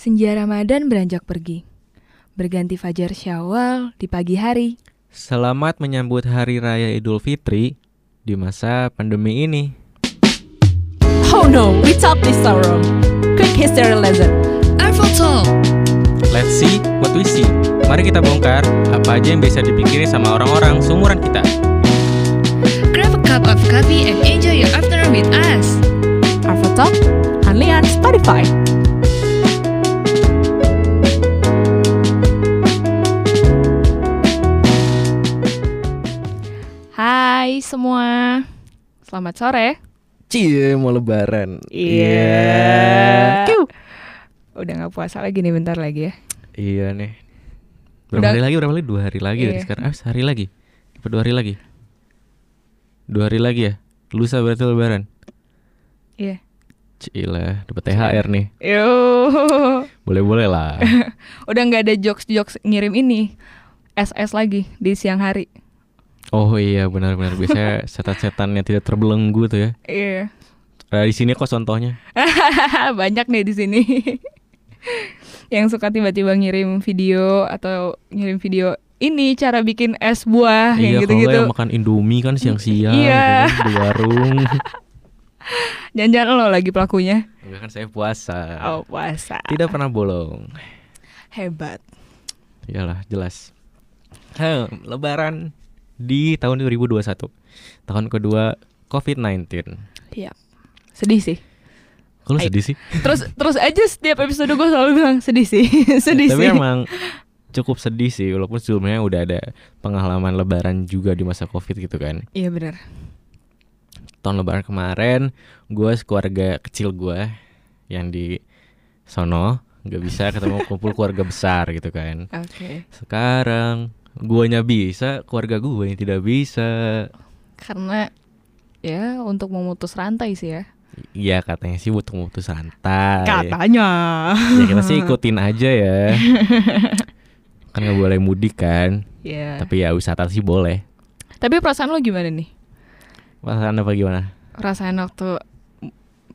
Senja Ramadan beranjak pergi. Berganti fajar Syawal di pagi hari. Selamat menyambut Hari Raya Idul Fitri di masa pandemi ini. Oh no, we talk this sorrow. Quick history lesson. Artful Talk. Let's see what we see. Mari kita bongkar apa aja yang bisa dipikirin sama orang-orang seumuran kita. Grab a cup of coffee and enjoy your afternoon with us. Arvo Talk, only on Spotify. Hai semua. Selamat sore. Cie, mau lebaran. Iya. Kiu. Udah nggak puasa lagi nih bentar lagi ya. Iya nih. Berapa Udah- hari lagi? Berapa lagi? Dua hari lagi dari Iya. sekarang. Ah, sehari lagi. Apa dua hari lagi? Dua hari lagi ya? Lusa berarti lebaran. Iya. Cila, dapat THR nih. Yo. Boleh-boleh lah. Udah nggak ada jokes-jokes ngirim ini. SS lagi di siang hari. Oh iya benar-benar biasanya setan-setan yang tidak terbelenggu tuh ya. Iya. Nah, di sini kok contohnya. Banyak nih di sini. yang suka tiba-tiba ngirim video atau ngirim video ini cara bikin es buah yang iya, nggak gitu-gitu. yang makan Indomie kan siang-siang Iya. gitu kan, di warung. Jangan-jangan lo lagi pelakunya. Enggak kan saya puasa. Oh, puasa. Tidak pernah bolong. Hebat. Iyalah, jelas. Heh, lebaran di tahun 2021. Tahun kedua COVID-19. Iya. Sedih sih. Kalau sedih sih. Terus terus aja setiap episode gue selalu bilang sedih sih. sedih Tapi sih. emang cukup sedih sih walaupun sebelumnya udah ada pengalaman lebaran juga di masa Covid gitu kan. Iya benar. tahun lebaran kemarin gue keluarga kecil gue yang di sono nggak bisa ketemu kumpul keluarga besar gitu kan Oke. sekarang guanya bisa keluarga gue yang tidak bisa Karena ya untuk memutus rantai sih ya. Iya katanya sih butuh memutus rantai Katanya. ya kita sih ikutin aja ya kan nggak boleh mudik kan Iya. tapi ya wisata sih boleh Tapi perasaan lo gimana nih? perasaan apa gimana Perasaan waktu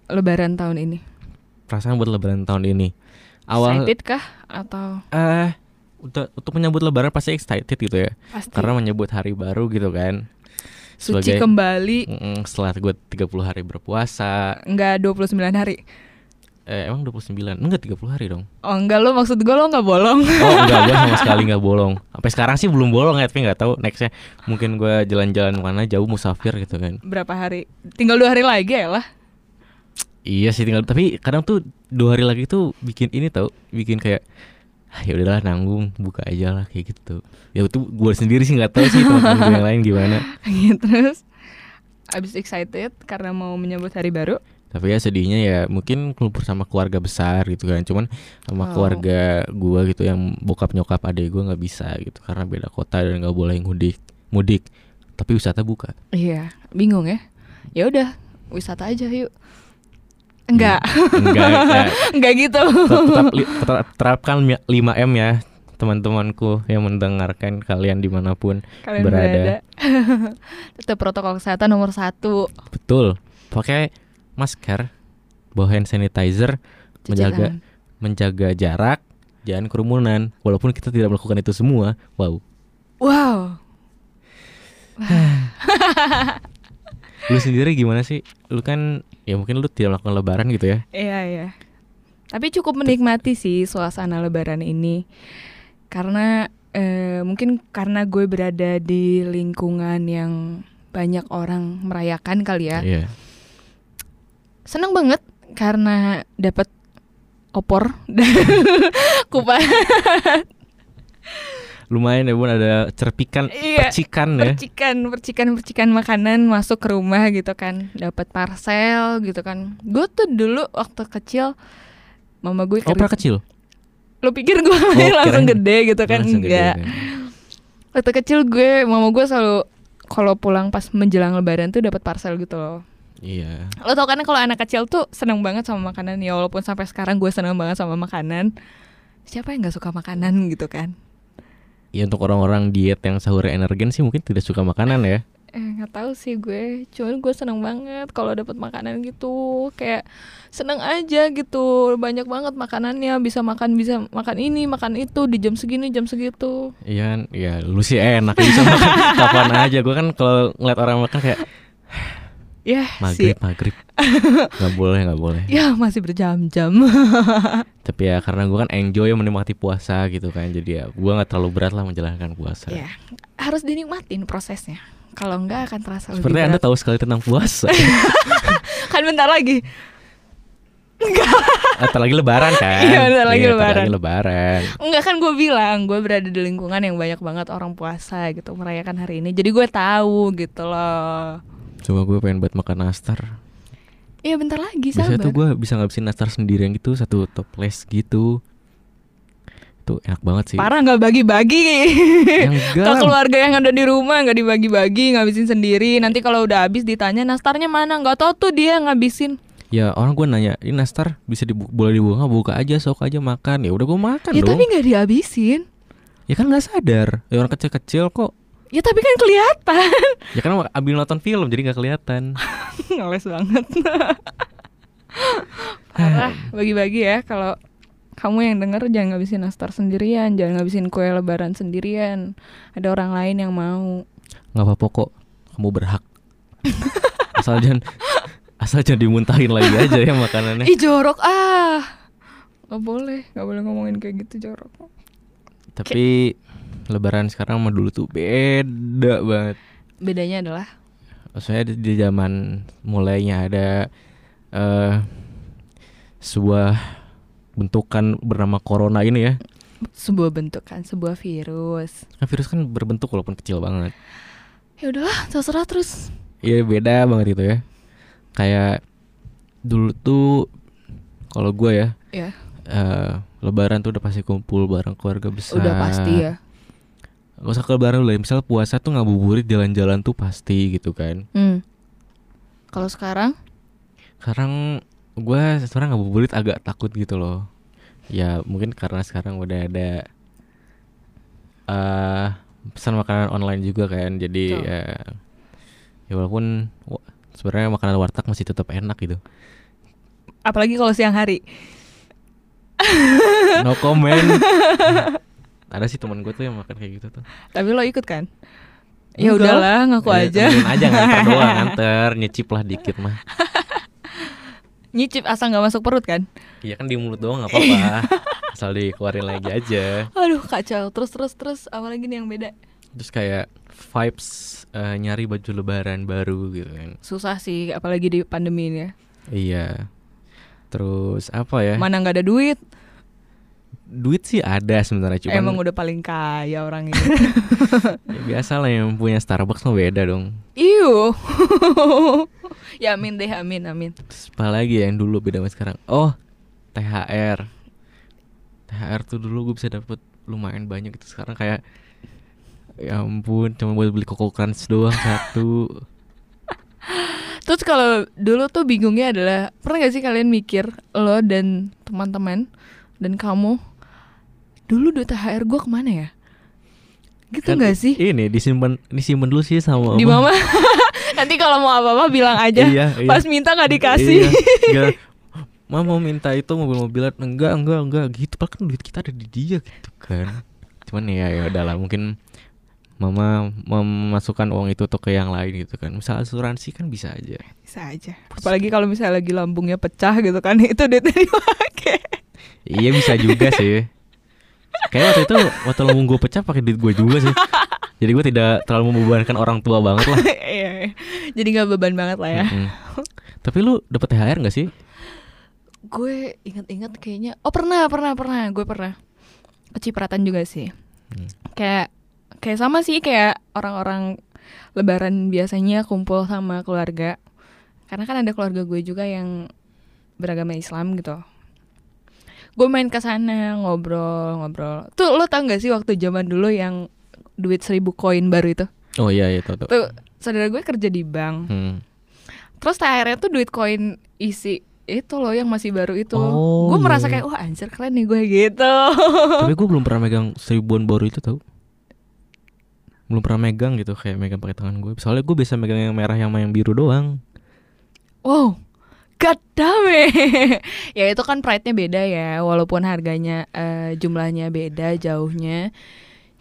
lebaran tahun ini? perasaan buat lebaran tahun ini awal Excited kah atau eh untuk untuk menyambut lebaran pasti excited gitu ya. Pasti. Karena menyebut hari baru gitu kan. Suci kembali. Mm, setelah gue 30 hari berpuasa. Enggak 29 hari? eh, emang 29 enggak 30 hari dong. Oh enggak lo maksud gue lo enggak bolong. oh enggak gue sama sekali enggak bolong. Sampai sekarang sih belum bolong ya tapi nggak tahu. Nextnya mungkin gue jalan-jalan mana jauh musafir gitu kan. Berapa hari? Tinggal dua hari lagi ya lah. iya sih tinggal tapi kadang tuh dua hari lagi tuh bikin ini tau bikin kayak ya udahlah nanggung buka aja lah kayak gitu ya itu gue sendiri sih nggak tahu sih teman-teman gue yang lain gimana Terus abis excited karena mau menyambut hari baru. tapi ya sedihnya ya mungkin kumpul sama keluarga besar gitu kan cuman sama Oh. keluarga gua gitu yang bokap nyokap adek gua nggak bisa gitu karena beda kota dan nggak boleh mudik mudik tapi wisata buka Iya, bingung ya. Ya udah, wisata aja yuk. Enggak, enggak ya, enggak gitu. tetap, terapkan 5 m ya teman-temanku yang mendengarkan kalian di mana pun Kalian berada. berada. Tetap protokol kesehatan nomor satu. betul pakai masker bawa hand sanitizer Cuci menjaga tangan. menjaga jarak jangan kerumunan walaupun kita tidak melakukan itu semua wow Wow. Lu sendiri gimana sih? Lu kan ya mungkin lu tidak melakukan lebaran gitu ya. Iya iya. Tapi cukup menikmati sih suasana Lebaran ini karena eh, mungkin karena gue berada di lingkungan yang banyak orang merayakan kali ya. Iya. Seneng banget karena dapat opor dan kupat Lumayan ya Bun ada cerpikan Iya, percikan ya. percikan percikan percikan makanan masuk ke rumah gitu kan. Dapat parcel gitu kan. Gue tuh dulu waktu kecil mama gue Oh, kerja- kecil. lo pikir gue Oh, langsung gede gitu kan? Gede enggak. kan. waktu kecil gue mama gue selalu kalau pulang pas menjelang lebaran tuh dapat parcel gitu loh. Iya. lo tau kan kalau anak kecil tuh seneng banget sama makanan ya walaupun sampai sekarang gue seneng banget sama makanan. Siapa yang nggak suka makanan gitu kan Ya untuk orang-orang diet yang sahurnya energen sih mungkin tidak suka makanan ya. eh nggak tahu sih gue. Cuman gue seneng banget kalau dapat makanan gitu. Kayak seneng aja gitu. Banyak banget makanannya. Bisa makan bisa makan ini makan itu di jam segini jam segitu. Iya kan, ya lu sih enak bisa makan kapan aja. Gue kan kalau ngeliat orang makan kayak ya maghrib sih maghrib, nggak boleh nggak boleh. ya masih berjam-jam Tapi ya karena gue kan enjoy menikmati puasa gitu kan, jadi ya gue nggak terlalu berat lah menjalankan puasa. ya harus dinikmatin prosesnya kalau enggak akan terasa lebih Seperti anda berat tahu sekali tentang puasa. kan bentar lagi Atau lagi lebaran kan? Iya, bentar lagi lebaran. lagi lebaran. Enggak kan gue bilang gue berada di lingkungan yang banyak banget orang puasa gitu merayakan hari ini jadi gue tahu gitu loh Coba gue pengen buat makan nastar. Iya bentar lagi Biasanya sabar tuh gue bisa ngabisin nastar sendirian gitu, satu toples gitu. Itu enak banget sih. Parah nggak bagi-bagi Ya Ke keluarga yang ada di rumah nggak dibagi-bagi ngabisin sendiri Nanti kalau udah habis ditanya nastarnya mana nggak tahu tuh dia ngabisin Ya orang gue nanya, ini nastar bisa dibu boleh dibuka nggak? Buka aja, sok aja makan. Ya udah gue makan Ya dong. tapi nggak dihabisin Ya kan nggak sadar. Ya orang kecil-kecil kok. Ya tapi kan kelihatan Ya kan ambil nonton film jadi nggak kelihatan. Ngeles banget Parah bagi-bagi ya kalau kamu yang denger jangan ngabisin nastar sendirian Jangan ngabisin kue lebaran sendirian Ada orang lain yang mau Nggak apa-apa kok. Kamu berhak. asal jangan asal jangan dimuntahin lagi aja ya makanannya. Ih jorok ah Gak boleh, gak boleh ngomongin kayak gitu jorok Tapi lebaran sekarang sama dulu tuh beda banget. Bedanya adalah Maksudnya di, di zaman mulainya ada eh sebuah bentukan bernama corona ini ya. sebuah bentukan, sebuah virus Kan virus kan berbentuk walaupun kecil banget. Ya udahlah, terserah terus Iya beda banget itu ya. Kayak dulu tuh kalau gue ya Ya, eh lebaran tuh udah pasti kumpul bareng keluarga besar. udah pasti ya Gak usah ke lebaran dulu ya. Misal puasa tuh ngabuburit jalan-jalan tuh pasti gitu kan. hmm. Kalau sekarang Sekarang gue sekarang ngabuburit agak takut gitu loh. Ya mungkin karena sekarang udah ada eh pesan makanan online juga kan. Jadi Betul. ya ya walaupun wa- sebenarnya makanan warteg masih tetap enak gitu. Apalagi kalau siang hari No comment. ada sih teman gue tuh yang makan kayak gitu tuh. Tapi lo ikut kan? Ya Enggak. udahlah, ngaku Ya, aja aja nganter doang nganter nyicip lah dikit mah. Nyicip asal nggak masuk perut kan? Iya kan di mulut doang nggak apa-apa. Asal dikeluarin lagi aja. Aduh kacau, terus terus terus apalagi nih yang beda Terus kayak vibes eh, nyari baju lebaran baru gitu kan. Susah sih, apalagi di pandemi ini ya Iya. Terus apa ya? Mana nggak ada duit, Duit sih ada sebenarnya cuman emang udah paling kaya orang ini ya biasa lah yang punya Starbucks mah beda dong. Iu Ya amin deh, amin, amin Terus apa lagi ya yang dulu beda sama sekarang? Oh, THR. THR tuh dulu gue bisa dapet lumayan banyak gitu sekarang kayak ya ampun cuma buat beli Coco Crunch doang satu. Terus kalau dulu tuh bingungnya adalah pernah gak sih kalian mikir lo dan teman-teman dan kamu dulu duit THR gue ke mana ya? Gitu Kan gak sih? Ini disimpan disimpan dulu sih sama Di mama Nanti kalau mau apa-apa bilang aja. Iya, iya. Pas minta nggak dikasih. Iya. Mama mau minta itu mobil-mobilan enggak enggak enggak gitu padahal kan duit kita ada di dia gitu kan. Cuman ya ya udahlah mungkin Mama memasukkan uang itu tuh ke yang lain gitu kan. Misal asuransi kan bisa aja. Bisa aja. Apalagi kalau misalnya lagi lambungnya pecah gitu kan itu duitnya dipakai. Iya bisa juga sih. Kayak waktu itu waktu lambung gue pecah pakai duit gue juga sih. Jadi gue tidak terlalu membebankan orang tua banget lah. Iya. Jadi nggak beban banget lah ya. Mm-mm. Tapi lu dapet THR gak sih? Gue inget-inget kayaknya. Oh pernah pernah pernah. Gue pernah. Kecipratan juga sih. Hmm. Kayak kayak sama sih kayak orang-orang Lebaran biasanya kumpul sama keluarga. Karena kan ada keluarga gue juga yang beragama Islam gitu. Gue main ke sana ngobrol-ngobrol. Tuh lo tau gak sih waktu zaman dulu yang duit seribu koin baru itu? Oh iya iya tau tau. Tuh saudara gue kerja di bank. Hmm. Terus THR-nya tuh duit koin isi itu loh yang masih baru itu. Oh, gue iya, merasa iya. kayak wah anjir keren nih gue gitu. Tapi gue belum pernah megang seribuan baru itu tau. belum pernah megang gitu kayak megang pakai tangan gue soalnya gue bisa megang yang merah yang yang biru doang Wow, god damn it. ya itu kan pride-nya beda ya, walaupun harganya eh, jumlahnya beda jauhnya.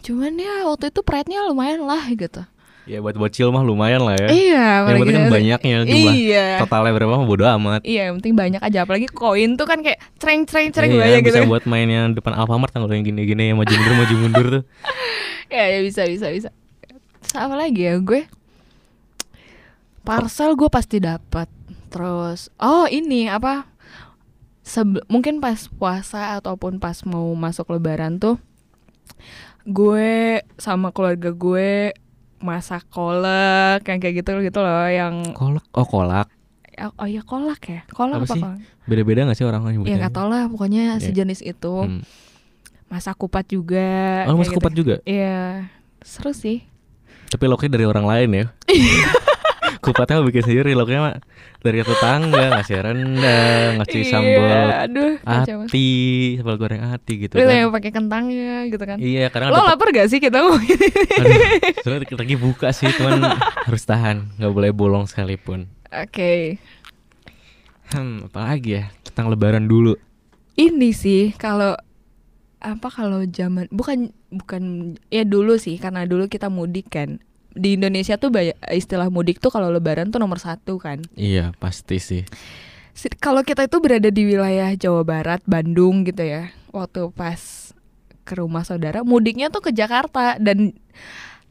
Cuman ya waktu itu pride-nya lumayan lah gitu. ya buat bocil mah lumayan lah ya Iya, yang penting kan banyaknya jumlah Iya. totalnya berapa mah bodo amat Iya, yang penting banyak aja apalagi koin tuh kan kayak cereng cereng cereng Iya, banyak gitu. bisa buat main yang depan Alfamart kalau yang gini-gini yang maju mundur maju mundur tuh Ya, ya bisa bisa bisa. Terus apa lagi ya gue? Parcel gue pasti dapat. Terus oh ini apa? Sebe- mungkin pas puasa ataupun pas mau masuk lebaran tuh gue sama keluarga gue masak kolak yang kayak gitu gitu loh yang kolak oh kolak oh ya kolak ya kolak Apa apa, sih? beda-beda gak sih orang ya nyebutnya nggak tau lah pokoknya Iya. sejenis itu Hmm. masak kupat juga oh kayak mas gitu. kupat juga Iya, seru sih. tapi loknya dari orang lain ya kupatnya bikin sendiri loknya mah dari tetangga ngasih rendang ngasih Iya, sambal aduh, ati sambal goreng ati gitu Itu kan yang pakai kentangnya gitu kan. iya kadang Lo lapar gak sih kita? Aduh, sebenarnya kita lagi buka sih cuman harus tahan nggak boleh bolong sekalipun Oke. hmm apalagi ya tentang lebaran dulu Ini sih kalau apa kalau zaman bukan bukan ya dulu sih karena dulu kita mudik kan. Di Indonesia tuh istilah mudik tuh kalau lebaran tuh nomor satu kan. iya pasti sih Si- Kalau kita itu berada di wilayah Jawa Barat, Bandung gitu ya. Waktu pas ke rumah saudara, mudiknya tuh ke Jakarta dan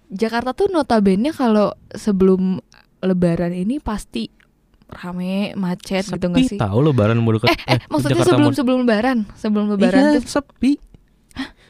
Jakarta tuh notabene kalau sebelum Lebaran ini pasti rame macet gitu nggak sih? sepi tahu lebaran mau dekat Eh, eh, maksudnya Jakarta sebelum sebelum Lebaran, sebelum Lebaran iya, tuh. sepi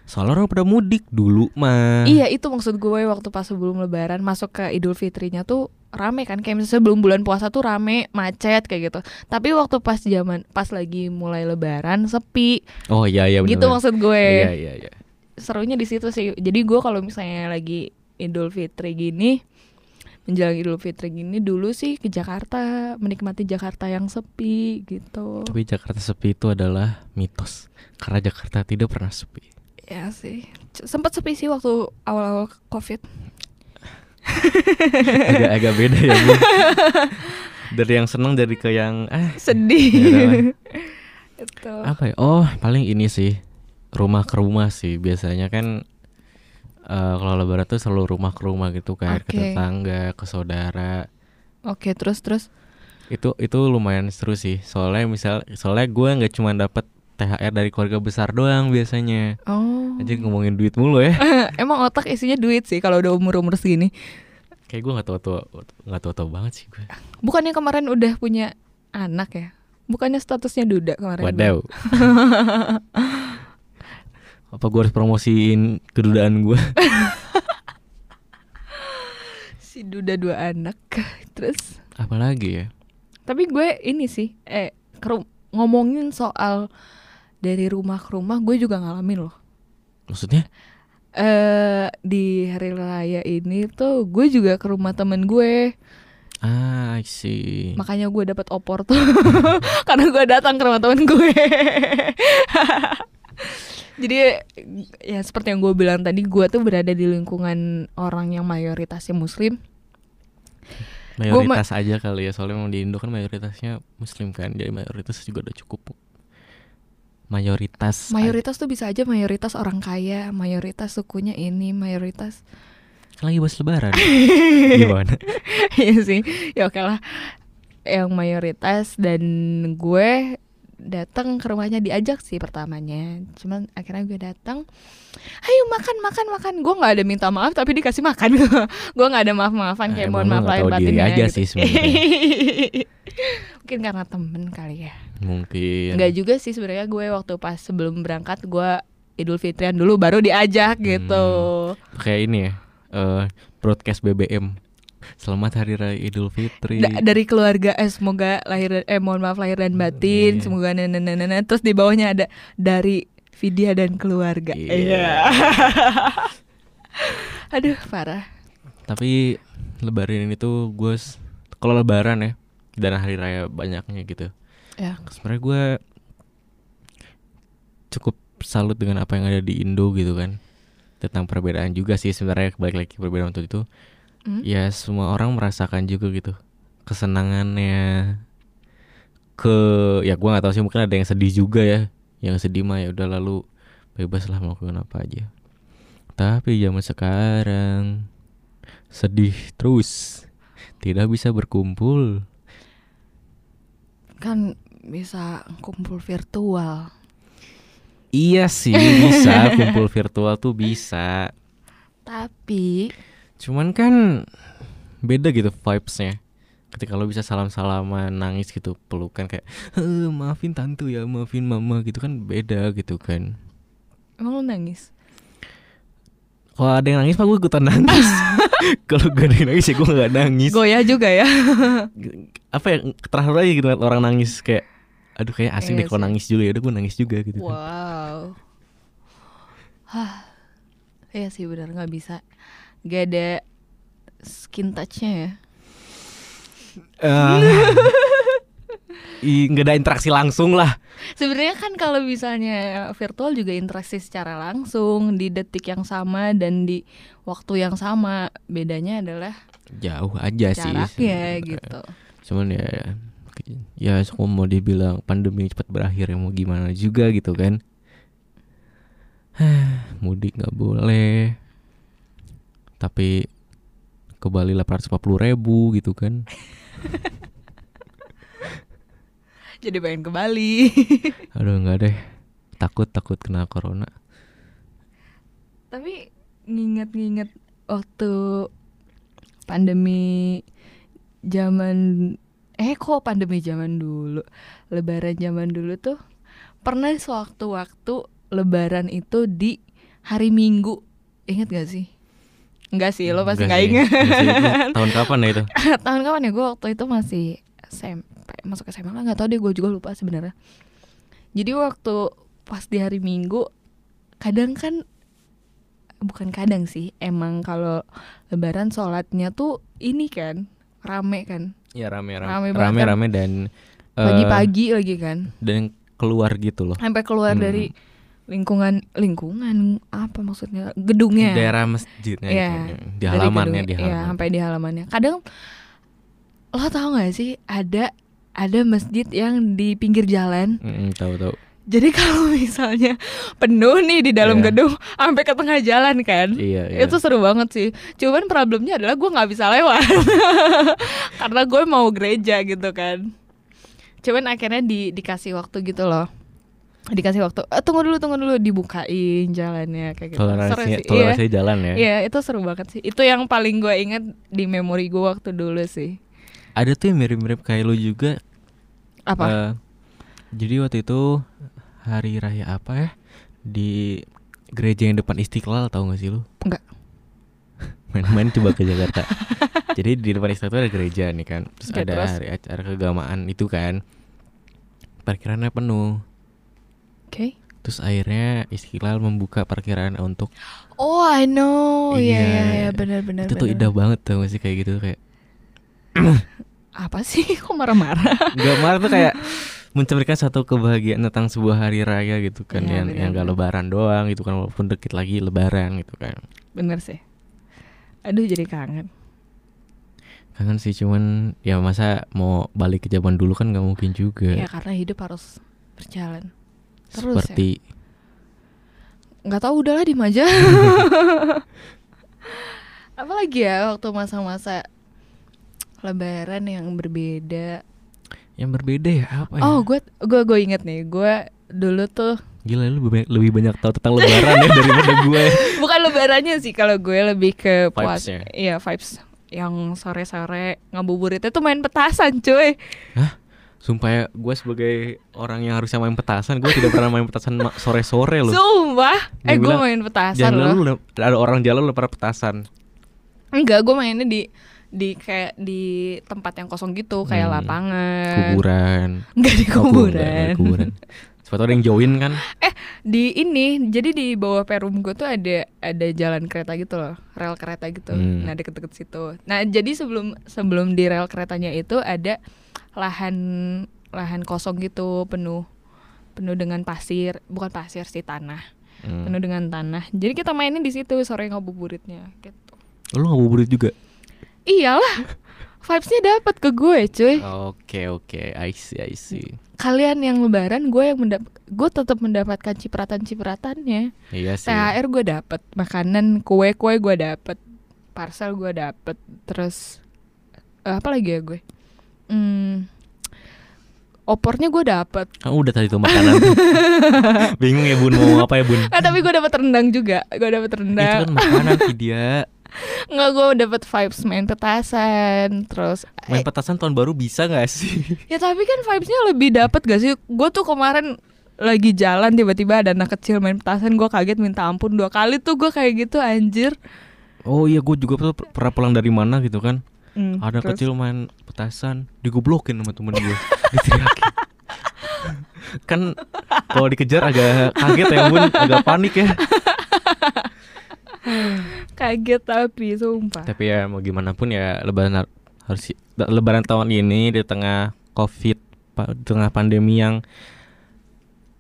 soalnya orang pada mudik dulu mah Iya itu maksud gue waktu pas sebelum Lebaran masuk ke Idul Fitrinya tuh rame kan kayak misalnya sebelum bulan puasa tuh rame macet kayak gitu. Tapi waktu pas zaman pas lagi mulai Lebaran sepi oh iya iya bener gitu maksud gue. iya iya iya Serunya di situ sih. Jadi gue kalau misalnya lagi Idul Fitri gini menjelang Idul Fitri gini dulu sih ke Jakarta menikmati Jakarta yang sepi gitu. tapi Jakarta sepi itu adalah mitos karena Jakarta tidak pernah sepi Ya sih. Sempet sepi sih waktu awal-awal Covid. agak agak beda ya Bu. dari yang seneng jadi ke yang ah Sedih. Ya itu. apa ya oh paling ini sih rumah ke rumah sih biasanya kan eh, kalau lebaran tuh selalu rumah ke rumah gitu kan ke Oke. tetangga ke saudara Oke, terus terus. itu itu lumayan seru sih soalnya misal soalnya gue nggak cuma dapat THR dari keluarga besar doang biasanya Oh. aja ngomongin duit mulu ya Emang otak isinya duit sih kalau udah umur-umur segini. kayak gue nggak tahu nggak tahu banget sih gue Bukannya kemarin udah punya anak ya? Bukannya statusnya duda kemarin? wadaw apa gue harus promosiin kedudaan gue Si duda dua anak. Terus apalagi ya tapi gue ini sih eh ngomongin soal dari rumah ke rumah gue juga ngalamin loh. maksudnya Eh di hari raya ini tuh gue juga ke rumah temen gue. ah sih Makanya gue dapat opor tuh karena gue datang ke rumah temen gue. Jadi ya seperti yang gue bilang tadi, gue tuh berada di lingkungan orang yang mayoritasnya muslim. mayoritas aja kali ya soalnya memang di Indo kan mayoritasnya muslim kan jadi mayoritas juga udah cukup mayoritas Mayoritas tuh bisa aja mayoritas orang kaya, mayoritas sukunya ini, mayoritas. kan lagi bahas lebaran gimana Iya sih, ya oke lah. Yang mayoritas dan gue datang ke rumahnya diajak sih pertamanya. Cuman akhirnya gue datang, ayo makan makan makan. Gue nggak ada minta maaf tapi dikasih makan. gue nggak ada maaf maafan Nah, kayak mohon maaf lahir batinnya. aja gitu. sih sebenarnya. Mungkin karena temen kali ya. Mungkin Enggak juga sih sebenarnya gue waktu pas sebelum berangkat gue Idul Fitrian dulu baru diajak gitu. kayak ini ya eh, broadcast BBM Selamat Hari Raya Idul Fitri. Da- dari keluarga eh semoga lahir eh mohon maaf lahir dan batin Iya. semoga nenek terus di bawahnya ada dari Vidya dan keluarga Iya. aduh parah Tapi Lebaran ini tuh gue kalau Lebaran ya dan hari raya banyaknya gitu. Ya. Sebenarnya gue cukup salut dengan apa yang ada di Indo gitu kan. tentang perbedaan juga sih sebenarnya balik lagi perbedaan waktu itu. Hmm? ya semua orang merasakan juga gitu. Kesenangannya ke ya gua nggak tahu sih mungkin ada yang sedih juga ya. Yang sedih mah ya udah lalu bebas lah melakukan apa aja. Tapi zaman sekarang sedih terus. Tidak bisa berkumpul. Kan bisa kumpul virtual. iya sih bisa kumpul virtual tuh bisa Tapi Cuman kan beda gitu vibesnya Ketika lo bisa salam-salaman nangis gitu pelukan kayak "Eh, maafin tante ya maafin mama gitu kan beda gitu kan emang lu nangis? Kalau ada yang nangis mah gue ikutan nangis Kalau gak ada yang nangis ya gue gak nangis Goyah juga ya. Apa ya terakhir aja gitu orang nangis kayak Aduh kayak asik Iya deh kalau nangis juga ya udah gue nangis juga gitu kan Wow. Hah. Iya sih benar nggak bisa. Gak ada skin touchnya ya. I- nggak ada interaksi langsung lah Sebenarnya kan kalau misalnya virtual juga interaksi secara langsung di detik yang sama dan di waktu yang sama. Bedanya adalah Jauh aja sih jaraknya gitu. cuman ya ya semua mau dibilang pandemi cepat berakhir ya mau gimana juga gitu kan. Mudik nggak boleh. Tapi ke Bali 850 ribu gitu kan. Jadi pengen ke Bali. aduh nggak deh. Takut takut kena corona. Tapi nginget-nginget waktu pandemi zaman eh kok pandemi zaman dulu? Lebaran zaman dulu tuh pernah sewaktu-waktu lebaran itu di hari Minggu. Inget gak sih? Enggak sih lo pasti nggak inget enggak tahun kapan ya itu? Tahun kapan ya? Gue waktu itu masih SMP masuk SMA lah nggak tahu deh gue juga lupa sebenarnya. Jadi waktu pas di hari Minggu kadang kan bukan kadang sih emang kalau Lebaran sholatnya tuh ini kan rame kan ya rame Rame. Rame rame rame dan eh, pagi-pagi lagi kan? dan keluar gitu loh. Sampai keluar Hmm. dari lingkungan lingkungan apa maksudnya? Gedungnya. Daerah masjidnya Iya, gitu. di halamannya di Iya, halaman. sampai di halamannya. Kadang lo tau gak sih ada ada masjid yang di pinggir jalan. Mm, tahu tahu Jadi kalau misalnya penuh nih di dalam Iya. gedung sampai ke tengah jalan kan. iya iya Itu seru banget sih. Cuman problemnya adalah gue nggak bisa lewat karena gue mau gereja gitu kan. Cuman akhirnya di, dikasih waktu gitu loh. Dikasih waktu. "Eh, tunggu dulu, tunggu dulu dibukain jalannya kayak gitu. Seru toleransinya sih. Iya. toleransinya jalan ya Iya itu seru banget sih Itu yang paling gue inget di memori gue waktu dulu sih ada tuh yang mirip-mirip kayak lu juga Apa? eh, jadi waktu itu hari raya apa ya? Di gereja yang depan Istiqlal tahu gak sih lu? Enggak. Main-main coba ke Jakarta. Jadi di depan Istiqlal ada gereja nih kan. Terus Oke, ada terus? hari acara keagamaan itu kan. Parkirannya penuh. Oke. Terus akhirnya Istiqlal membuka parkiran untuk Oh I know. Iya. Iya. iya iya. Benar-benar itu tuh indah banget tau gak sih kayak gitu kayak Apa sih? Kok marah-marah? Gak marah tuh kayak mencerminkan satu kebahagiaan tentang sebuah hari raya gitu kan Iya, yang yang gak lebaran doang gitu kan walaupun dikit lagi lebaran gitu kan. Bener sih. Aduh jadi kangen. Kangen sih cuman ya masa mau balik ke zaman dulu kan nggak mungkin juga. Ya karena hidup harus berjalan. Terus seperti Nggak tahu udahlah di aja. Apalagi ya waktu masa-masa Lebaran yang berbeda yang berbeda ya apa ya Oh gue gue gue inget nih Gue dulu tuh gila lu lebih banyak, lebih banyak tahu tentang lebaran ya daripada gue Bukan lebarannya sih kalau gue lebih ke puas. Vibes-nya. Iya, vibes yang sore-sore ngabuburit itu main petasan, cuy. sumpah ya gue sebagai orang yang harusnya main petasan gue tidak pernah main petasan sore-sore loh Sumpah. Eh, gue main petasan loh. udah- ada orang jalan udah pada petasan Enggak, gue mainnya di di kayak di tempat yang kosong gitu, kayak Hmm, lapangan. kuburan Enggak di Oh, kuburan, kuburan. kuburan. Sepatu ada yang join kan di ini, jadi di bawah perum gue tuh ada ada jalan kereta gitu loh, rel kereta gitu. Hmm. Nah, deket-deket situ. Nah, jadi sebelum sebelum di rel keretanya itu ada lahan lahan kosong gitu, penuh penuh dengan pasir, bukan pasir sih tanah. Hmm. penuh dengan tanah. Jadi kita mainin di situ sore ngabuburitnya gitu. Lu ngabuburit juga? Iyalah. Vibes-nya dapat ke gue, cuy. Oke oke, I see I see. Kalian yang lebaran, gue yang mendap gue tetap mendapatkan cipratan-cipratannya. Iya sih. THR gue dapet, makanan kue-kue gue dapet, parcel gue dapet, terus eh, apa lagi ya gue? Hmm, opornya gue dapet. Kamu udah tadi tuh makanan. Bingung ya bun mau apa ya bun? Ah tapi gue dapet rendang juga, gue dapet Itu rendang. kan makanan dia. Nggak gue dapet vibes main petasan, terus Main eh, petasan tahun baru bisa gak sih? ya tapi kan vibesnya lebih dapet gak sih? Gue tuh kemarin lagi jalan tiba-tiba ada anak kecil main petasan, gue kaget minta ampun dua kali tuh gue kayak gitu anjir. Oh iya gue juga pernah pulang dari mana gitu kan. Hmm, Ada terus? kecil main petasan, digoblokin sama temen gue, diteriakin. kan kalau dikejar agak kaget ya bun, agak panik ya. kaget tapi sumpah. Tapi ya mau gimana pun ya lebaran har- harus lebaran tahun ini di tengah covid, di tengah pandemi yang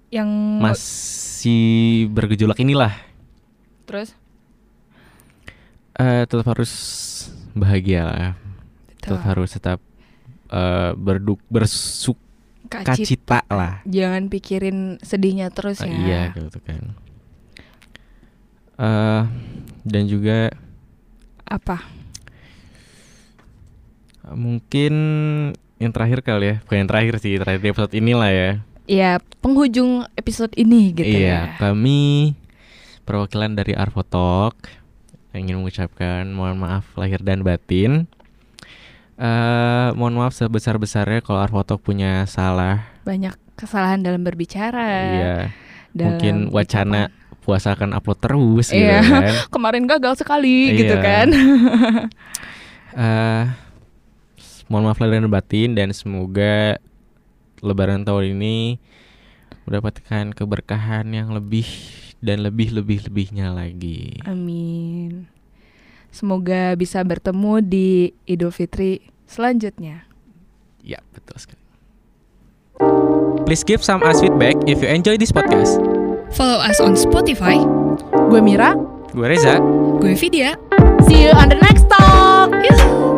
Yang masih bergejolak inilah, terus eh tetap harus bahagia lah, Betul. tetap harus tetap eh, berduk bersuk Kacit. kacita lah. Jangan pikirin sedihnya terus Ah, ya. iya gitu kan. Eh dan juga Apa? mungkin yang terakhir kali ya, bukan yang terakhir sih, terakhir di episode inilah ya. Ya penghujung episode ini gitu iya, ya. kami perwakilan dari Arfotok ingin mengucapkan mohon maaf lahir dan batin. eh mohon maaf sebesar besarnya kalau Arfotok punya salah. Banyak kesalahan dalam berbicara. Iya, dalam mungkin wacana puasa akan upload terus gitu Iya. kan. kemarin gagal sekali gitu Iya. kan. eh mohon maaf lahir dan batin dan semoga Lebaran tahun ini mendapatkan keberkahan yang lebih dan lebih lebih lebihnya lagi. Amin. Semoga bisa bertemu di Idul Fitri selanjutnya. Ya betul sekali. Please give some us feedback if you enjoy this podcast. Follow us on Spotify. Gue Mira. Gue Reza. Gue Vidya. See you on the next talk. Yuhu.